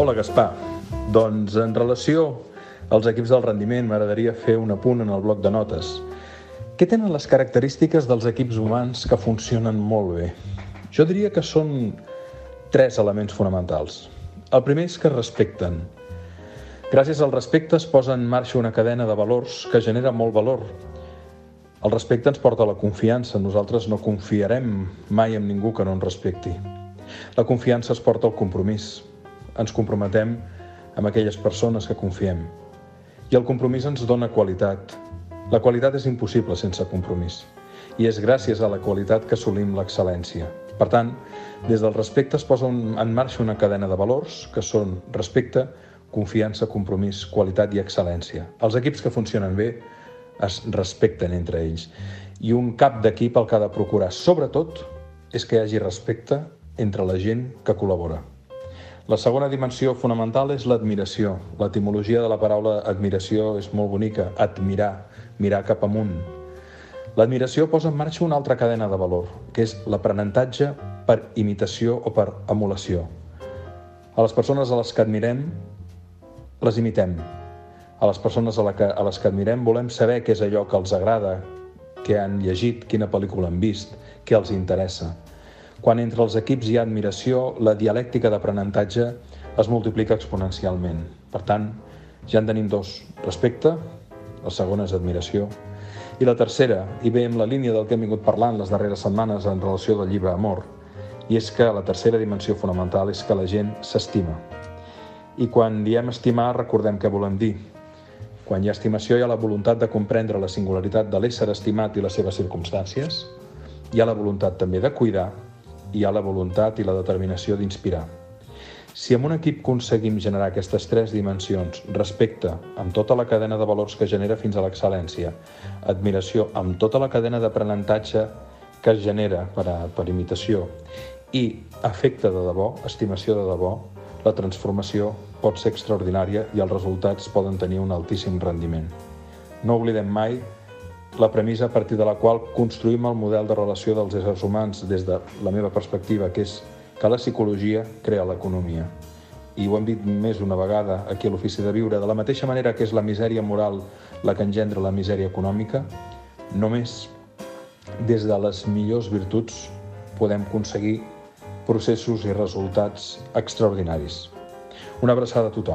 Hola, Gaspar. Doncs en relació als equips del rendiment m'agradaria fer un apunt en el bloc de notes. Què tenen les característiques dels equips humans que funcionen molt bé? Jo diria que són tres elements fonamentals. El primer és que es respecten. Gràcies al respecte es posa en marxa una cadena de valors que genera molt valor. El respecte ens porta a la confiança. Nosaltres no confiarem mai en ningú que no ens respecti. La confiança es porta al compromís. Ens comprometem amb aquelles persones que confiem. I el compromís ens dona qualitat. La qualitat és impossible sense compromís. I és gràcies a la qualitat que assolim l'excel·lència. Per tant, des del respecte es posa en marxa una cadena de valors que són respecte, confiança, compromís, qualitat i excel·lència. Els equips que funcionen bé es respecten entre ells. I un cap d'equip el que ha de procurar, sobretot, és que hi hagi respecte entre la gent que col·labora. La segona dimensió fonamental és l'admiració. L'etimologia de la paraula admiració és molt bonica, admirar, mirar cap amunt. L'admiració posa en marxa una altra cadena de valor, que és l'aprenentatge per imitació o per emulació. A les persones a les que admirem, les imitem. A les persones a, la que, a les que admirem volem saber què és allò que els agrada, què han llegit, quina pel·lícula han vist, què els interessa. Quan entre els equips hi ha admiració, la dialèctica d'aprenentatge es multiplica exponencialment. Per tant, ja en tenim dos. Respecte, la segona és admiració, i la tercera, i ve en la línia del que hem vingut parlant les darreres setmanes en relació del llibre Amor, i és que la tercera dimensió fonamental és que la gent s'estima. I quan diem estimar, recordem què volem dir. Quan hi ha estimació hi ha la voluntat de comprendre la singularitat de l'ésser estimat i les seves circumstàncies, hi ha la voluntat també de cuidar hi ha la voluntat i la determinació d'inspirar. Si en un equip aconseguim generar aquestes tres dimensions, respecte amb tota la cadena de valors que genera fins a l'excel·lència, admiració amb tota la cadena d'aprenentatge que es genera per, a, per imitació i afecte de debò, estimació de debò, la transformació pot ser extraordinària i els resultats poden tenir un altíssim rendiment. No oblidem mai la premissa a partir de la qual construïm el model de relació dels éssers humans des de la meva perspectiva, que és que la psicologia crea l'economia. I ho hem dit més una vegada aquí a l'Ofici de Viure, de la mateixa manera que és la misèria moral la que engendra la misèria econòmica, només des de les millors virtuts podem aconseguir processos i resultats extraordinaris. Una abraçada a tothom.